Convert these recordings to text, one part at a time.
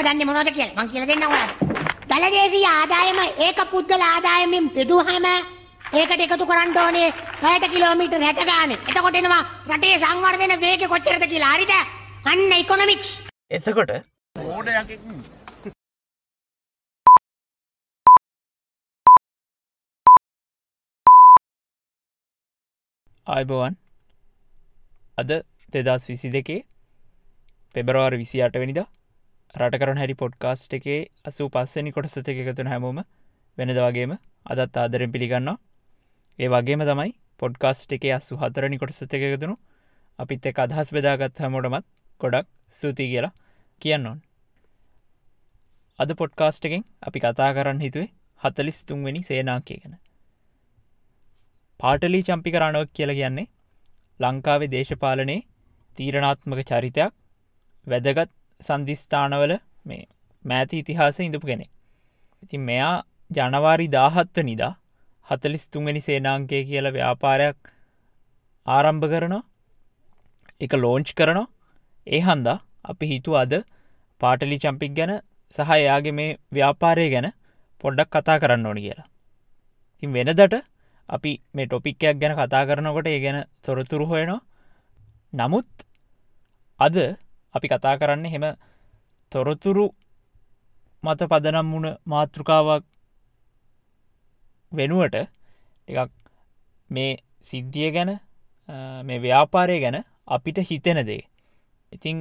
තාමත්ම දන්න මොනොද කියල? මං කියල දෙන්න ඔයාට දළදේශී ආදායම ඒක පුද්ගල ආදායමින් බෙදුහම ඒකට එකතු කරන්න ඕනේ පැයට කිලෝමීටර් හැට ගාන. එතකොටෙනවා රටේ සංවර්ධන වේග කොච්චරද කියලා. හරිද? අන්න ඉකොනොමික්ස් එතකොට මෝඩයකෙක් ආයිබවන් අද දෙදස් විසි දෙකේ පෙබරවාර විසි අටවැනිද රට කරන හැරි පොඩ්කාස්ට් එකේ අසූ පස්සනි කොටසත එකතුන හැමෝම වෙනද වගේම අදත් ආදරෙන් පිළිගන්නවා. ඒ වගේම තමයි පොඩ්කාස්ට් එකේ අස්සු හතරනි කොටසත එකතුනු අපිත් එක අදහස් බෙදාගත් හැමෝටමත් ගොඩක් ස්තුතියි කියලා කියන්න ඕන්. අද පොඩ්කාස්ට් එකෙන් අපි කතා කරන්න හිතුවේ හතලිස් තුන්වෙනි සේනාකය ගැන. පාටලි චම්පි කරණවක් කියල කියන්නේ ලංකාවේ දේශපාලනයේ තීරණාත්මක චරිතයක් වැදගත් සන්ධිස්ථානවල මේ මෑති ඉතිහාස ඉඳපු කෙනෙ. ඉතින් මෙයා ජනවාරි දාහත්ව නිදා හතලිස් තුන්ගනි සේනාංකය කියල ව්‍යාපාරයක් ආරම්භ කරනවා එක ලෝංච් කරනවා ඒ හන්දා අපි හිතු අද පාටලි චම්පික් ගැන සහ එයාගේ මේ ව්‍යාපාරය ගැන පොඩ්ඩක් කතා කරන්න ඕනි කියලා. ඉතින් වෙනදට අපි මේ ටොපික්කයක් ගැන කතා කරනකොට ඒ ගැන තොරතුරු හොයනවා නමුත් අද අපි කතා කරන්න හෙම තොරතුරු මත පදනම් වුණ මාතෘකාවක් වෙනුවට එකක් මේ සිද්ධිය ගැන මේ ව්‍යාපාරය ගැන අපිට හිතෙන දේ ඉතිං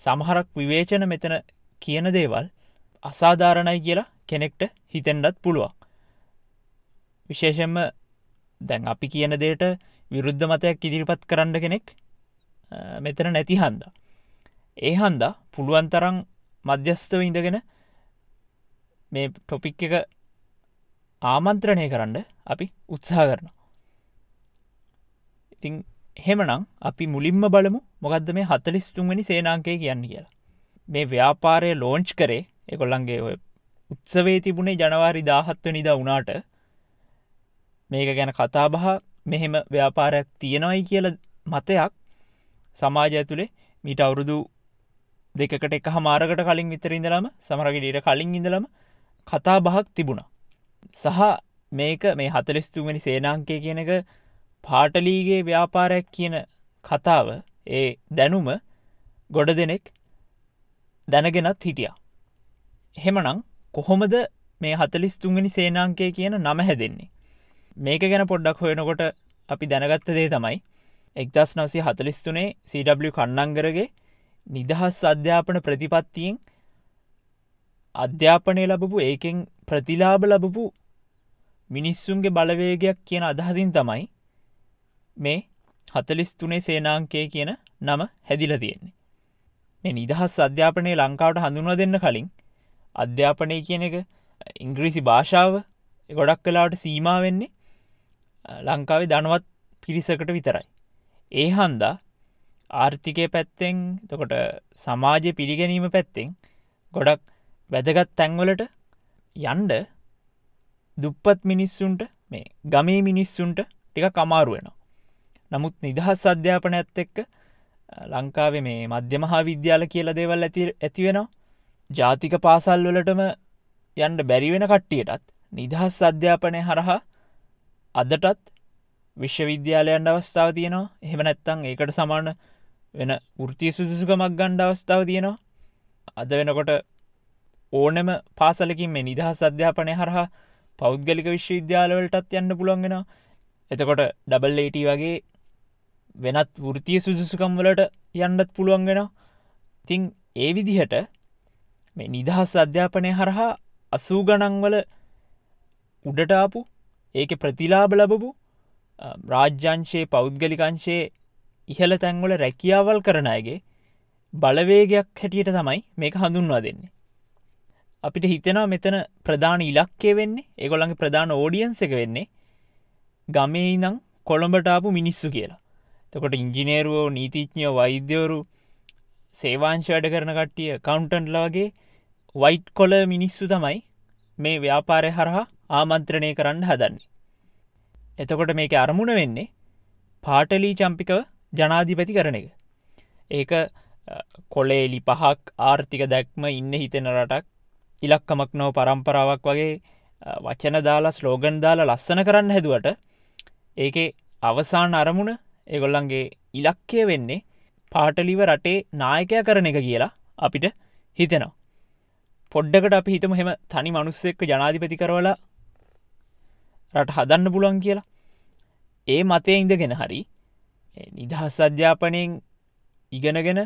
සමහරක් විවේචන මෙතන කියන දේවල් අසාධාරණයි කියලා කෙනෙක්ට හිතෙන්ඩත් පුළුවන් විශේෂෙන්ම දැන් අපි කියන දේට විරුද්ධ මතයක් ඉදිරිපත් කරන්න කෙනෙක් මෙතන නැති හන්ද. ඒ හන්දා පුළුවන් තරං මධ්‍යස්ථව ඉඳගෙන මේ ටොපික් එක ආමන්ත්‍රණය කරන්න අපි උත්සාහ කරනවා. ඉතිං හෙමනං අපි මුලින්ම බලමු මොකක්ද මේ හතලිස් තුන්වැනි සේනාංකය කියන්න කියලා. මේ ව්‍යාපාරය ලෝංච් කරේ එකොල්ලන්ගේ ඔය උත්සවේ තිබුණේ ජනවාරි දාහත්ව නිද වනාට මේක ගැන කතාබහ මෙහෙම ව්‍යාපාරයක් තියෙනවයි කියල මතයක් සමාජ ඇතුළේ මීට අවුරුදු දෙකට එක හමාරකට කලින් විතර ඉඳලම සමරගෙඩට කලින් ඉඳලම කතා බහක් තිබුණා. සහ මේක මේ හතලෙස්තුවනි සේනාංකය කියන එක පාටලීගේ ව්‍යාපාරයක් කියන කතාව ඒ දැනුම ගොඩ දෙනෙක් දැනගෙනත් හිටිය. හෙමනං කොහොමද මේ හතලිස් තුන්ගනි සේනාංකය කියන නම හැදෙන්නේ. මේක ගැන පොඩ්ඩක් හොයනකොට අපි දැනගත්ත දේ තමයි එක්දස් නවසි හතලිස්තුනේ CW කන්නංගරගේ නිදහස් අධ්‍යාපන ප්‍රතිපත්තියෙන් අධ්‍යාපනය ලබපු ඒකෙන් ප්‍රතිලාබ ලබපු මිනිස්සුන්ගේ බලවේගයක් කියන අදහසින් තමයි මේ හතලිස් තුනේ සේනාංකය කියන නම හැදිල තියෙන්නේ. මේ නිදහස් අධ්‍යාපනය ලංකාවට හඳුන්ව දෙන්න කලින් අධ්‍යාපනය කියන එක ඉංග්‍රීසි භාෂාව ගොඩක් කලාට සීමා වෙන්නේ ලංකාවේ දනුවත් පිරිසකට විතරයි. ඒ හන්දා ආර්ථිකය පැත්තෙන් තකොට සමාජය පිළිගැනීම පැත්තෙන් ගොඩක් වැදගත් තැන්වලට යන්ඩ දුප්පත් මිනිස්සුන්ට මේ ගමේ මිනිස්සුන්ට ටික කමාරුවෙනවා. නමුත් නිදහස් අධ්‍යාපන ඇත් එක්ක ලංකාවේ මේ මධ්‍ය මහා විද්‍යාල කියල දේවල් ඇති ඇතිවෙනවා ජාතික පාසල් වලටම යන්ඩ බැරිවෙන කට්ටියටත් නිදහස් අධ්‍යාපනය හරහා අදටත් විශ්වවිද්‍යාලයන්ට අවස්ථාව තියෙනවා එහෙම නැත්තං ඒකට සමාන වෙන ෘතිය සුසුකමක් ගණ්ඩ අවස්ථාව තියෙනවා. අද වෙනකොට ඕනෙම පාසලකින් මේ නිදහස් අධ්‍යාපනය හරහා පෞද්ගලික විශ්වවිද්‍යාලවලටත් යන්න පුළුවන්ගෙන එතකොට ඩබල්ලට වගේ වෙනත් ෘතිය සුසුකම් වලට යන්නත් පුළුවන්ගෙන තිං ඒ විදිහට මේ නිදහස් අධ්‍යාපනය හරහා අසූ ගණන්වල උඩටාපු ඒක ප්‍රතිලාබ ලබපු රාජ්‍යංශයේ පෞද්ගලිකංශයේ ඉහළ තැන්වල රැකියාවල් කරන අයගේ බලවේගයක් හැටියට තමයි මේක හඳුන්වා දෙන්නේ. අපිට හිතෙනවා මෙතන ප්‍රධාන ඉලක්කය වෙන්නේ ඒගොළඟ ප්‍රධාන ඕඩියන්ස එක වෙන්නේ ගමේ ඉනම් කොළඹටාපු මිනිස්සු කියලා. තකොට ඉංජිනේරුවෝ නීතිඥය වෛද්‍යවරු සේවාංශ වැඩ කරන කට්ටිය කවුන්ටන්ට්ලාගේ වයිට් කොල මිනිස්සු තමයි මේ ව්‍යාපාරය හරහා ආමන්ත්‍රණය කරන්න හදන්නේ. එතකොට මේක අරමුණ වෙන්නේ පාටලී චම්පිකව ජනාධිපති කරන එක. ඒක කොලේලි පහක් ආර්ථික දැක්ම ඉන්න හිතෙන රටක් ඉලක්කමක් නෝ පරම්පරාවක් වගේ වචන දාලා ස්ලෝගන් දාලා ලස්සන කරන්න හැදුවට ඒකේ අවසාන අරමුණ ඒගොල්ලන්ගේ ඉලක්කය වෙන්නේ පාටලිව රටේ නායකය කරන එක කියලා අපිට හිතෙනවා. පොඩ්ඩකට අපි හිතම හෙම තනි මනුස්සෙක්ක ජනාධිපති කරවලා රට හදන්න පුළුවන් කියලා. ඒ මතය ඉඳගෙන හරි නිදහස් අධ්‍යාපනයෙන් ඉගෙනගෙන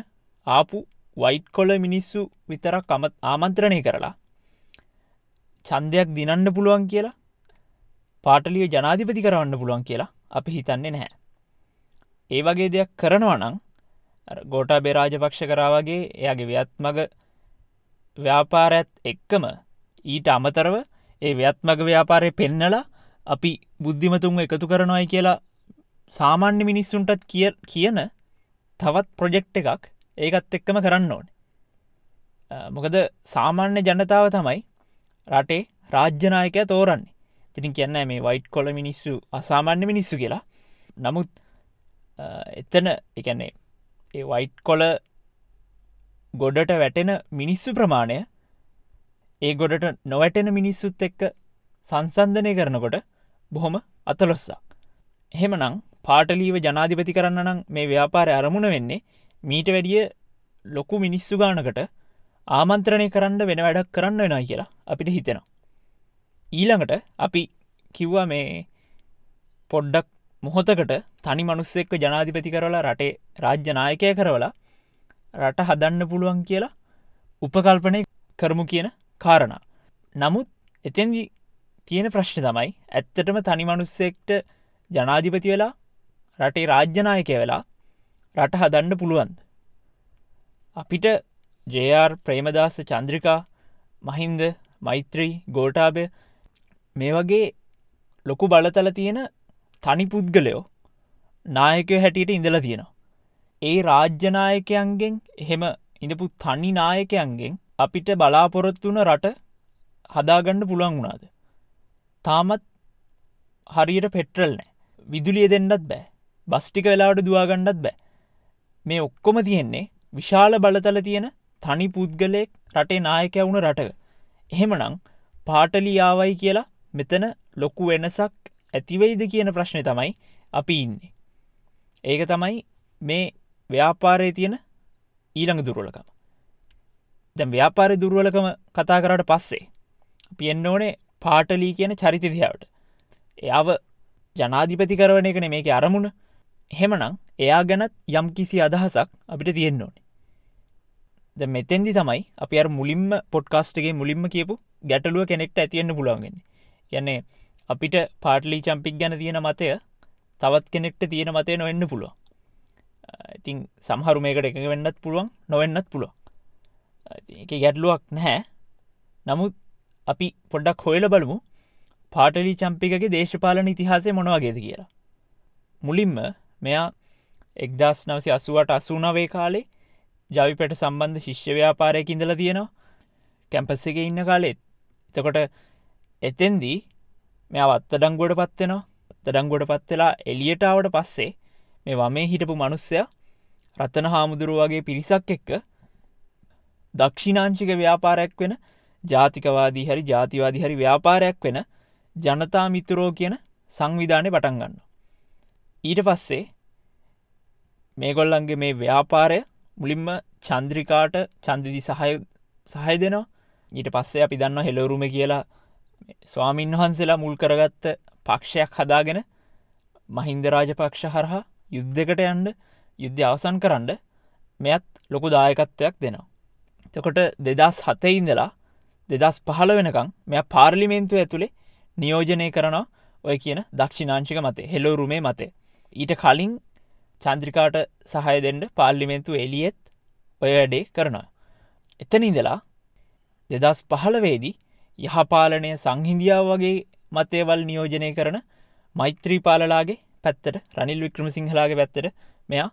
ආපු වයිට් කොල මිනිස්සු විතරක් අමත් ආමන්ත්‍රණය කරලා චන්දයක් දිනන්න පුළුවන් කියලා පාටලිය ජනාධිපති කරවන්න පුළුවන් කියලා අපි හිතන්නේ නැහැ. ඒ වගේ දෙයක් කරනවනං ගෝටා බේරාජපක්ෂ කරාවගේ එයාගේ ව්‍යත්මග ව්‍යාපාරඇත් එක්කම ඊට අමතරව ඒ ව්‍යත්මග ව්‍යාපාරය පෙන්නලා අපි බුද්ධිමතුන් එකතු කරනොයි කියලා සාමාන්‍ය මිනිස්සුන්ටත් කිය කියන තවත් ප්‍රොජෙක්් එකක් ඒකත් එක්කම කරන්න ඕන. මොකද සාමාන්‍ය ජනතාව තමයි රටේ රාජ්‍යනායකය තෝරන්නේ තිරින් කියන්න මේ වයිට් කොල මිනිස්සු අසාමාන්‍ය මිනිස්සු කියලා නමුත් එතන එකන්නේ ඒ වයිට් කොල ගොඩට වැටෙන මිනිස්සු ප්‍රමාණය ඒ ගොඩට නොවැටෙන මිනිස්සුත් එක්ක සංසන්ධනය කරනකොට බොහොම අතලොස්සක්. එහෙමනං පාටලීව ජනාධිපති කරන්න නම් මේ ව්‍යාපාරය අරමුණ වෙන්නේ මීට වැඩිය ලොකු මිනිස්සු ගානකට ආමන්ත්‍රණය කරන්න වෙන වැඩක් කරන්න වෙනයි කියලා අපිට හිතෙනවා. ඊළඟට අපි කිව්වා මේ පොඩ්ඩක් මොහොතකට තනි මනුස්සෙක්ක ජනාධිපති කරලා රටේ රාජ්‍යනායකය කරවලා රට හදන්න පුළුවන් කියලා උපකල්පනය කරමු කියන කාරණ. නමුත් එතැන් තියෙන ප්‍රශ්න තමයි ඇත්තටම තනි මනුස්සෙක්ට ජනාධිපති වෙලා රටේ රාජ්‍යනායකය වෙලා රට හදන්න පුළුවන්ද. අපිට ජR ප්‍රේමදාස චන්ද්‍රිකා මහින්ද මෛත්‍රී ගෝටාබය මේ වගේ ලොකු බලතල තියෙන තනි පුද්ගලයෝ නායකය හැටියට ඉඳල තියෙනවා. ඒ රාජ්‍යනායකයන්ගෙන් එහෙම ඉඳපු තනි නායකයන්ගෙන් අපිට බලාපොරොත්තු වන රට හදාගණ්ඩ පුළුවන් වුණාද. තාමත් හරියට පෙට්‍රල් නෑ විදුලිය දෙන්නත් බෑ බස්ටික වෙලාවට දවාගණ්ඩත් බෑ මේ ඔක්කොම තියෙන්නේ විශාල බලතල තියෙන තනි පුද්ගලයෙක් රටේ නායකය වුණ රටක. එහෙමනං පාටලියාවයි කියලා මෙතන ලොකු වෙනසක් ඇතිවෙයිද කියන ප්‍රශ්නය තමයි අපි ඉන්නේ. ඒක තමයි මේ ව්‍යාපාරය තියෙන ඊළඟ දුරුවලකම. දැ ව්‍යාපාරය දුරුවලකම කතා කරට පස්සේ. පියෙන්න්න ඕනේ පාටලී කියන චරිතදිහාවට. එයාව ජනාධිපති කරවන එකන මේක අරමුණ හෙමනං එයා ගැනත් යම් කිසි අදහසක් අපිට තියෙන්න්න ඕනේ. ද මෙතැන්දි තමයි අපි අර මුලින්ම පොඩ්කාස්ටගේ මුලින්ම කියපු ගැටලුව කෙනෙක්ට ඇතියෙන්න්න පුළන්ගෙන යන්නේ අපිට පාටලි චම්පික් ගැන තියෙන මතය තවත් කෙනෙක්ට තියෙන මතය නොවෙන්න පුළුව ඉතින් සමහරු මේකට එක වෙන්නත් පුළුවන් නොවෙන්නත් පුළුව එක ගැටලුවක් නැහැ. නමුත් අපි පොඩ්ඩක් හොයල බලමු පාටලි චම්පිකගේ දේශපාලන ඉතිහාසය මොනවගේද කියලා. මුලින්ම මෙයා එක්දස් නවසි අසුවට අසුනවේ කාලේ ජවිපට සම්බන්ධ ශිෂ්‍යව්‍යාපාරයක ඉඳල තියෙනවා. කැම්පස් එක ඉන්න කාලෙත් එතකොට එතෙන්දී මෙ අත්තඩංගුවට පත්වෙනවා අත්තඩංගුවට පත්වෙලා එලියටාවට පස්සේ මේ වමේ හිටපු මනුස්සය රත්තන හාමුදුරුව වගේ පිරිසක් එක්ක දක්ෂිනාංශික ව්‍යාපාරයක් වෙන ජාතිකවාදී හරි ජාතිවාදි හරි ව්‍යාපාරයක් වෙන ජනතා මිතුරෝ කියන සංවිධානය පටන්ගන්න. ඊට පස්සේ මේගොල්ලන්ගේ මේ ව්‍යාපාරය මුලින්ම චන්ද්‍රිකාට චන්දිදි සහය සහය දෙනවා ඊට පස්සේ අපි දන්න හෙලවරුම කියලා ස්වාමීන් වහන්සේලා මුල් කරගත්ත පක්ෂයක් හදාගෙන මහින්ද රාජපක්ෂ හරහා යුද්ධකට යන්ඩ යුද්ධ අවසන් කරන්න මෙයත් ලොකු දායකත්වයක් දෙනවා. තකොට දෙදස් හතයිඉඳලා දෙදස් පහළ වෙනකං මෙය පාර්ලිමේන්තුව ඇතුළේ නියෝජනය කරනවා ඔය කියන දක්ෂිනාංශික මතේ හෙලෝරුමේ මතේ. ඊට කලින් චන්ද්‍රිකාට සහය දෙෙන්ට පාර්ලිමෙන්තු එලියෙත් ඔය වැඩේ කරනවා. එතන ඉඳලා දෙදස් පහළවේදී යහපාලනය සංහින්දියාව වගේ මතේවල් නියෝජනය කරන මෛත්‍රී පාලලාගේ පැත්තට රනිල් වික්‍රම සිංහලාගේ පැත්තට මෙයා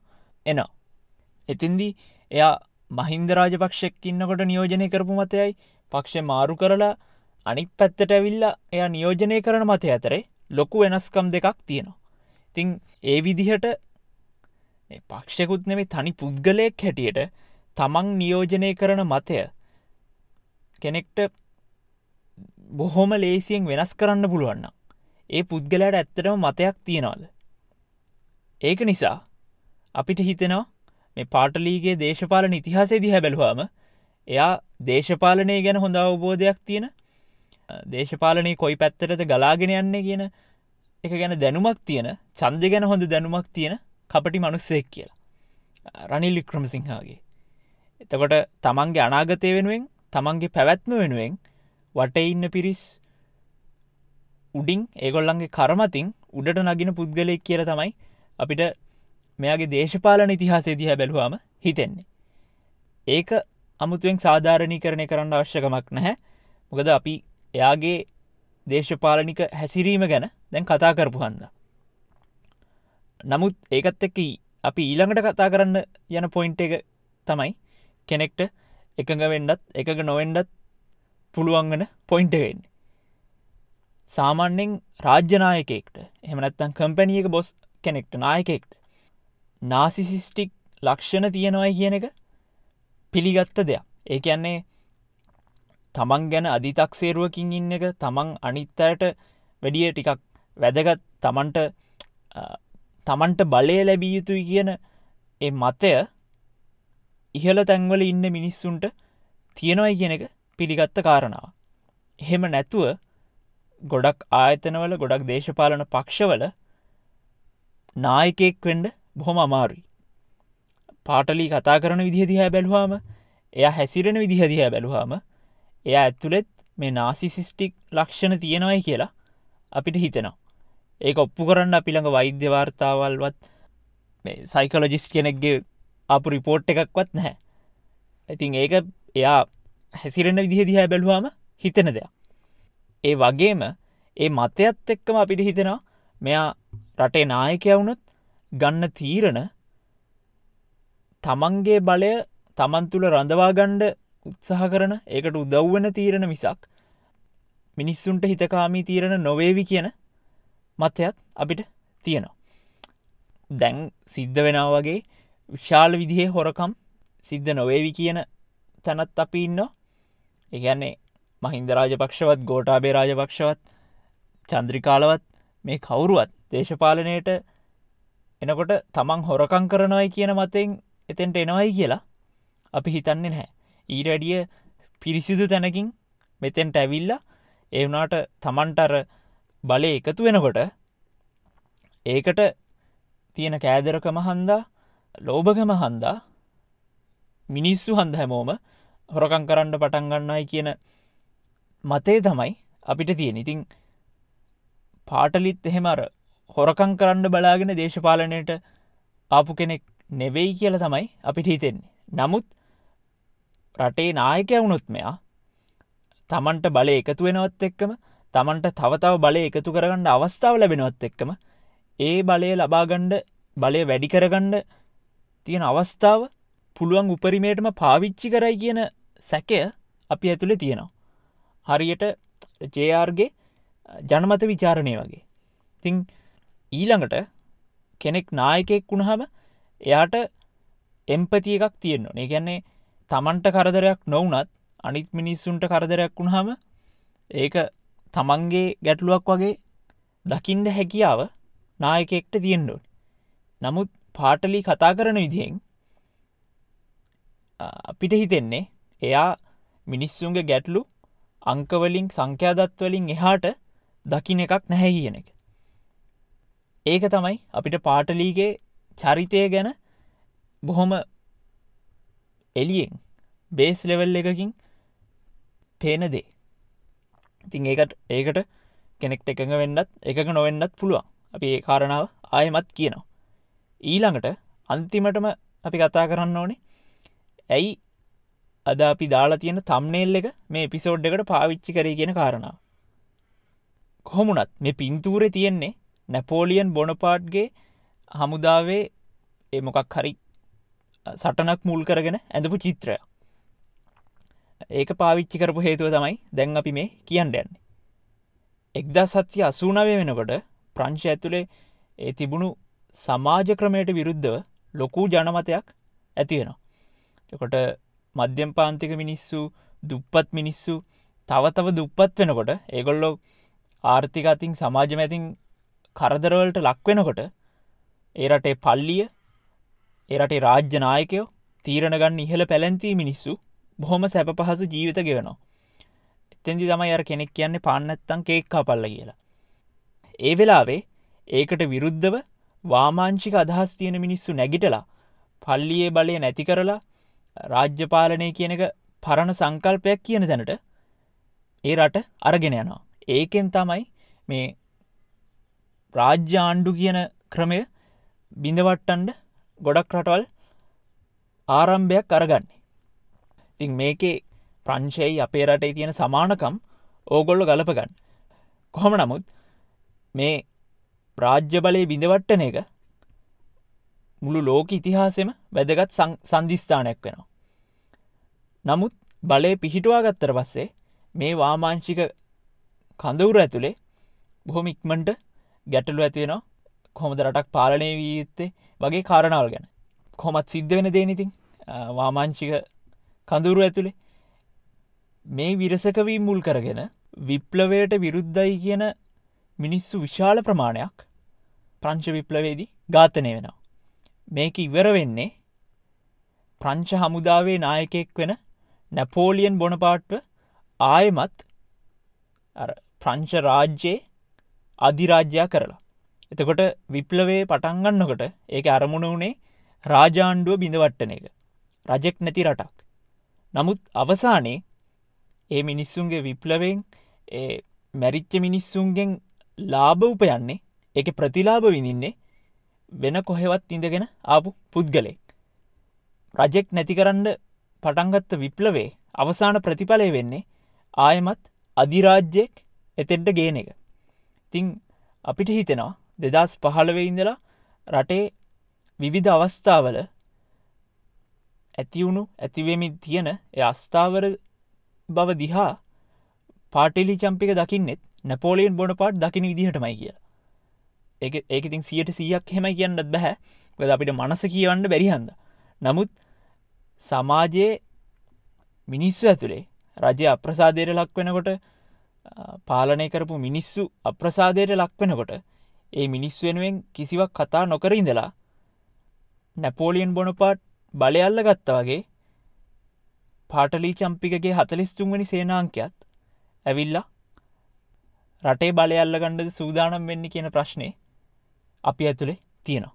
එනවා. එතින්දී එයා මහින්ද රාජපක්ෂෙක් ඉන්නකොට නියෝජනය කරපු මතයයි පක්ෂ මාරු කරලා අනික් පැත්තට ඇවිල්ලා එයා නියෝජනය කරන මතය ඇතරේ ලොකු වෙනස්කම් දෙකක් තියෙනවා. තිං ඒ විදිහට පක්ෂකුත් නෙමේ තනි පුද්ගලයෙක් හැටියට තමන් නියෝජනය කරන මතය කෙනෙක්ට බොහොම ලේසියෙන් වෙනස් කරන්න පුළුවන්න ඒ පුද්ගලයට ඇත්තටම මතයක් තියෙනවාද? ඒක නිසා අපිට හිතෙනවා මේ පාටලීගේ දේශපාලන ඉතිහාසේ දිහැ බැලුවාම එයා දේශපාලනය ගැන හොඳ අවබෝධයක් තියෙන දේශපාලනය කොයි පැත්තරද ගලාගෙන යන්නේ කියන එක ගැන දැනුමක් තියෙන චන්ද ගැන හොඳ දැනුමක් තියෙන කපටි මනුස්සෙක් කියලා. රනිල් වික්‍රමසිංහාගේ. එතකොට තමන්ගේ අනාගතය වෙනුවෙන් තමන්ගේ පැවැත්ම වෙනුවෙන් වට ඉන්න පිරිස් උඩින් ඒගොල්ලන්ගේ කරමතින් උඩට නගින පුද්ගලෙක් කියල තමයි අපිට මෙයාගේ දේශපාලන ඉතිහාසේ දිහ බැලුවාම හිතෙන්නේ. ඒක අමුතුවෙන් සාධාරණී කරණය කරන්න අවශ්‍යකමක් නැහැ. මොකද අපි එයාගේ දේශපාලනික හැසිරීම ගැන දැන් කතා කරපු හන්ද. නමුත් ඒකත් එක්ක අපි ඊළඟට කතා කරන්න යන පොයින්ට එක තමයි කෙනෙක්ට එකඟ වෙන්ඩත් එකක නොවෙන්ඩත් පුළුවන්ගන පොයින්ට වෙන්න. සාමාන්‍යෙන් රාජ්‍යනායකෙක්ට එහමනත්තන් කම්පැනියක බොස් කෙනෙක්ට නායකෙක්ට නාසිසිස්ටික් ලක්ෂණ තියෙනවයි කියන එක පිළිගත්ත දෙයක් ඒ කියන්නේ තමන් ගැන අධිතක්සේරුවකින් ඉන්න එක තමන් අනිත්තයට වැඩිය ටිකක් වැදගත් තමන්ට තමන්ට බලය ලැබිය යුතුයි කියන ඒ මතය ඉහල තැන්වල ඉන්න මිනිස්සුන්ට තියෙනවයි කියන එක පිළිගත්ත කාරණාව. එහෙම නැතුව ගොඩක් ආයතනවල ගොඩක් දේශපාලන පක්ෂවල නායකෙක් වෙන්ඩ බොහොම අමාරුයි. පාටලි කතා කරන විදිහ දිහැ බැලුවාම එය හැසිරෙන විදිහ දිහැ බැලුවාම එය ඇත්තුළෙත් මේ නාසිසිස්ටික් ලක්ෂණ තියෙනවයි කියලා අපිට හිතෙනවා. ඒක ඔප්පු කරන්න අපිළඟ වෛද්‍ය වාර්තාවල්වත් සයිකලොජිස් කෙනෙක්ගේ අප රිපෝට් එකක්වත් නැහැ. ඉතින් ඒක එයා හැසිරෙන විදිහ දිහැ බැලුවාම හිතෙන දෙයක්. ඒ වගේම ඒ මතයත් එක්කම අපිට හිතෙනවා මෙයා රටේ නායකයවුනුත් ගන්න තීරණ තමන්ගේ බලය තමන් තුළ රඳවාගණ්ඩ උත්සාහ කරන ඒකට උදව්වන තීරණ මිසක් මිනිස්සුන්ට හිතකාමී තීරණ නොවේවි කියන මතයත් අපිට තියෙනවා. දැන් සිද්ධ වෙනවා වගේ විශාල විදිහේ හොරකම් සිද්ධ නොවේවි කියන තැනත් අපි ඉන්න ඒගැන්නේ මහින්ද රාජපක්ෂවත් ගෝටාබේ රාජපක්ෂවත් චන්ද්‍රිකාලවත් මේ කවුරුවත් දේශපාලනයට එනකොට තමන් හොරකං කරනවයි කියන මතෙන් එතෙන්ට එනවයි කියලා අපි හිතන්නේ නැහැ ඊට වැඩිය පිරිසිදු තැනකින් මෙතෙන්ට ඇවිල්ල ඒවනාට තමන්ටර බලය එකතු වෙනකොට ඒකට තියෙන කෑදරකම හන්දා ලෝභකම හන්දා මිනිස්සු හන්ද හැමෝම හොරකං කරන්න පටන් ගන්නයි කියන මතේ තමයි අපිට තියෙන ඉතිං පාටලිත් එහෙමර හොරකං කරන්න බලාගෙන දේශපාලනයට ආපු කෙනෙක් නෙවෙයි කියල තමයි අපිට හිතෙන්නේ. නමුත් රටේ නායකය වුණොත් මෙයා තමන්ට බලය එකතු වෙනවත් එක්කම තමන්ට තවතාව බලය එකතු කරගන්න අවස්ථාව ලැබෙනවත් එක්කම ඒ බලය ලබාගණ්ඩ බලය වැඩි කරගණ්ඩ තියෙන අවස්ථාව පුළුවන් උපරිමේටම පාවිච්චි කරයි කියන සැකය අපි ඇතුළේ තියෙනවා. හරියට ජයාර්ගේ ජනමත විචාරණය වගේ. තිං ඊළඟට කෙනෙක් නායකෙක් වුණහම එයාට එම්පති එකක් තියෙන්නවා ඒ ගැන්නේ තමන්ට කරදරයක් නොවනත් අනිත් මිනිස්සුන්ට කරදරයක් වුණහම ඒක තමන්ගේ ගැටලුවක් වගේ දකිින්ඩ හැකියාව නායකෙක්ට තියෙන්ඩුවන් නමුත් පාටලි කතා කරන විදිහෙන් අපිට හිතෙන්නේ එයා මිනිස්සුන්ගේ ගැටලු අංකවලින් සංඛ්‍යාදත්වලින් එහාට දකින එකක් නැහැ කියන එක. ඒක තමයි අපිට පාටලීගේ චරිතය ගැන බොහොම එලියෙන් බේස් ලෙවල් එකකින් පේන දේ. ඉතින් ඒකට ඒකට කෙනෙක්ට එකඟ වෙන්නත් එකක නොවෙන්නත් පුළුවන්. අපි ඒ කාරණාව ආයමත් කියනවා. ඊළඟට අන්තිමටම අපි කතා කරන්න ඕනේ ඇයි අද අපි දාලා තියෙන තම්නේල් එක මේ පිසෝඩ් එකට පාවිච්චි කරේ කියෙන කාරණාව? කොහොමුණත් මේ පින්තූරෙ තියෙන්නේ නැපෝලියන් බොනපාට්ගේ හමුදාවේ ඒ මොකක් හරි සටනක් මුල් කරගෙන ඇඳපු චිත්‍රය. ඒක පාවිච්චි කරපු හේතුව තමයි දැන් අපි මේ කියන්න යන්නේ. එක්දා සත්‍ය අසූනවේ වෙනකොට ප්‍රංශ ඇතුළේ ඒ තිබුණු සමාජ ක්‍රමයට විරුද්ධව ලොකූ ජනමතයක් ඇතිවෙනවා එකොට මධ්‍යම් පාන්තික මිනිස්සු දුප්පත් මිනිස්සු තව තව දුප්පත් වෙනකොට ඒගොල්ලෝ ආර්ථිකතින් සමාජමැතින් කරදරවලට ලක්වෙනකොට ඒ රටේ පල්ලිය එරටේ රාජ්‍ය නායකයෝ තීරණ ගන්න ඉහළ පැලැන්තිී මිනිස්සු බොහොම සැප පහසු ජීවිත ගෙවනවා. එතැදි තමයි අර කෙනෙක් කියන්නේ පන්නත්තන් කේක්කා පල්ල කියලා. ඒ වෙලාවේ ඒකට විරුද්ධව වාමාංචික අදහස් තියෙන මිනිස්සු නැගිටලා පල්ලියේ බලය නැති කරලා රාජ්‍යපාලනය කියන එක පරණ සංකල්පයක් කියන තැනට ඒ රට අරගෙන යනවා. ඒකෙන් තමයි මේ රාජ්‍ය ආණ්ඩු කියන ක්‍රමය බිඳවට්ටන්ඩ ගොඩක් රටවල් ආරම්භයක් අරගන්නේ. තින් මේකේ ප්‍රංශයයි අපේ රටේ තියෙන සමානකම් ඕගොල්ල ගලපගන්න. කොහොම නමුත් මේ රාජ්‍ය බලය බිඳවට්ටන එක මුළු ලෝක ඉතිහාසෙම වැදගත් සන්ධිස්ථානයක් වෙනවා. නමුත් බලය පිහිටවා ගත්තර පස්සේ මේ වාමාංශික කඳවුර ඇතුළේ බොහොම ඉක්මට ගැටලු ඇතිවෙනවා කොහොමද රටක් පාලනය වී යුත්තේ වගේ කාරණාවල් ගැන කොමත් සිද්ධ වෙන දේනිතින් වාමාංචික කඳුරු ඇතුළේ මේ විරසකවී මුල් කරගෙන විප්ලවයට විරුද්ධයි කියන මිනිස්සු විශාල ප්‍රමාණයක් ප්‍රංච විප්ලවේදී ඝාතනය වෙනවා. මේක ඉවර වෙන්නේ ප්‍රංච හමුදාවේ නායකෙක් වෙන නැපෝලියන් බොනපාට්ව ආයමත් ප්‍රංච රාජ්‍යයේ අධිරාජ්‍යයා කරලා. එතකොට විප්ලවේ පටන්ගන්නකොට ඒක අරමුණ වනේ රාජාණ්ඩුව බිඳවට්ටන එක. රජෙක් නැති රටක්. නමුත් අවසානයේ ඒ මිනිස්සුන්ගේ විප්ලවෙන් මැරිච්ච මිනිස්සුන්ගෙන් ලාභ උපයන්නේ එක ප්‍රතිලාභ විඳින්නේ වෙන කොහෙවත් ඉඳගෙන ආපු පුද්ගලෙක්. රජෙක් නැති කරන්න පටන්ගත්ත විප්ලවේ අවසාන ප්‍රතිඵලය වෙන්නේ ආයමත් අධිරාජ්‍යයෙක් එතෙන්ට ගේන එක. තිං අපිට හිතෙනවා දෙදස් පහළවෙඉඳලා රටේ විවිධ අවස්ථාවල ඇතිවුණු ඇතිවෙමින් තියෙන එ අස්ථාවර බව දිහා පාටිලි චම්පික දකින්නෙත් නැපෝලියන් බොන පාට් දකින විදිහටමයි කිය ඒ ඒකඉතින් සියට සියක් හෙම කියන්නත් බැහැ ගද අපිට මනස කියවන්න බැරිහන්ද නමුත් සමාජයේ මිනිස්සු ඇතුළේ රජය අප්‍රසාදයට ලක්වෙනකොට පාලනය කරපු මිනිස්සු අප්‍රසාදයට ලක්වෙනකොට ඒ මිනිස් වෙනුවෙන් කිසිවක් කතා නොකරඉඳලා නැපෝලියන් බොනපාට් බලයල්ල ගත්ත වගේ පාටලී චම්පිකගේ හතලිස්තුන්වනි සේනාංකයත් ඇවිල්ලා රටේ බලයල්ල ගණ්ඩද සූදානම් වෙන්න කියන ප්‍රශ්නය අපි ඇතුළේ තියෙනවා.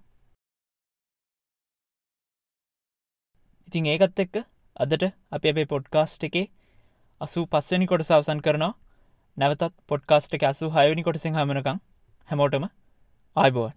ඉතින් ඒකත් එක්ක අදට අපි අපේ පොඩ්කාස්ට් එකේ අසූ පස්සනි කොට සවසන් කරනවා නැවතත් පොඩ්කාස්ට් එක අසු හයවනි කොටසිං හමනකං හැමෝටම ආයිබෝන්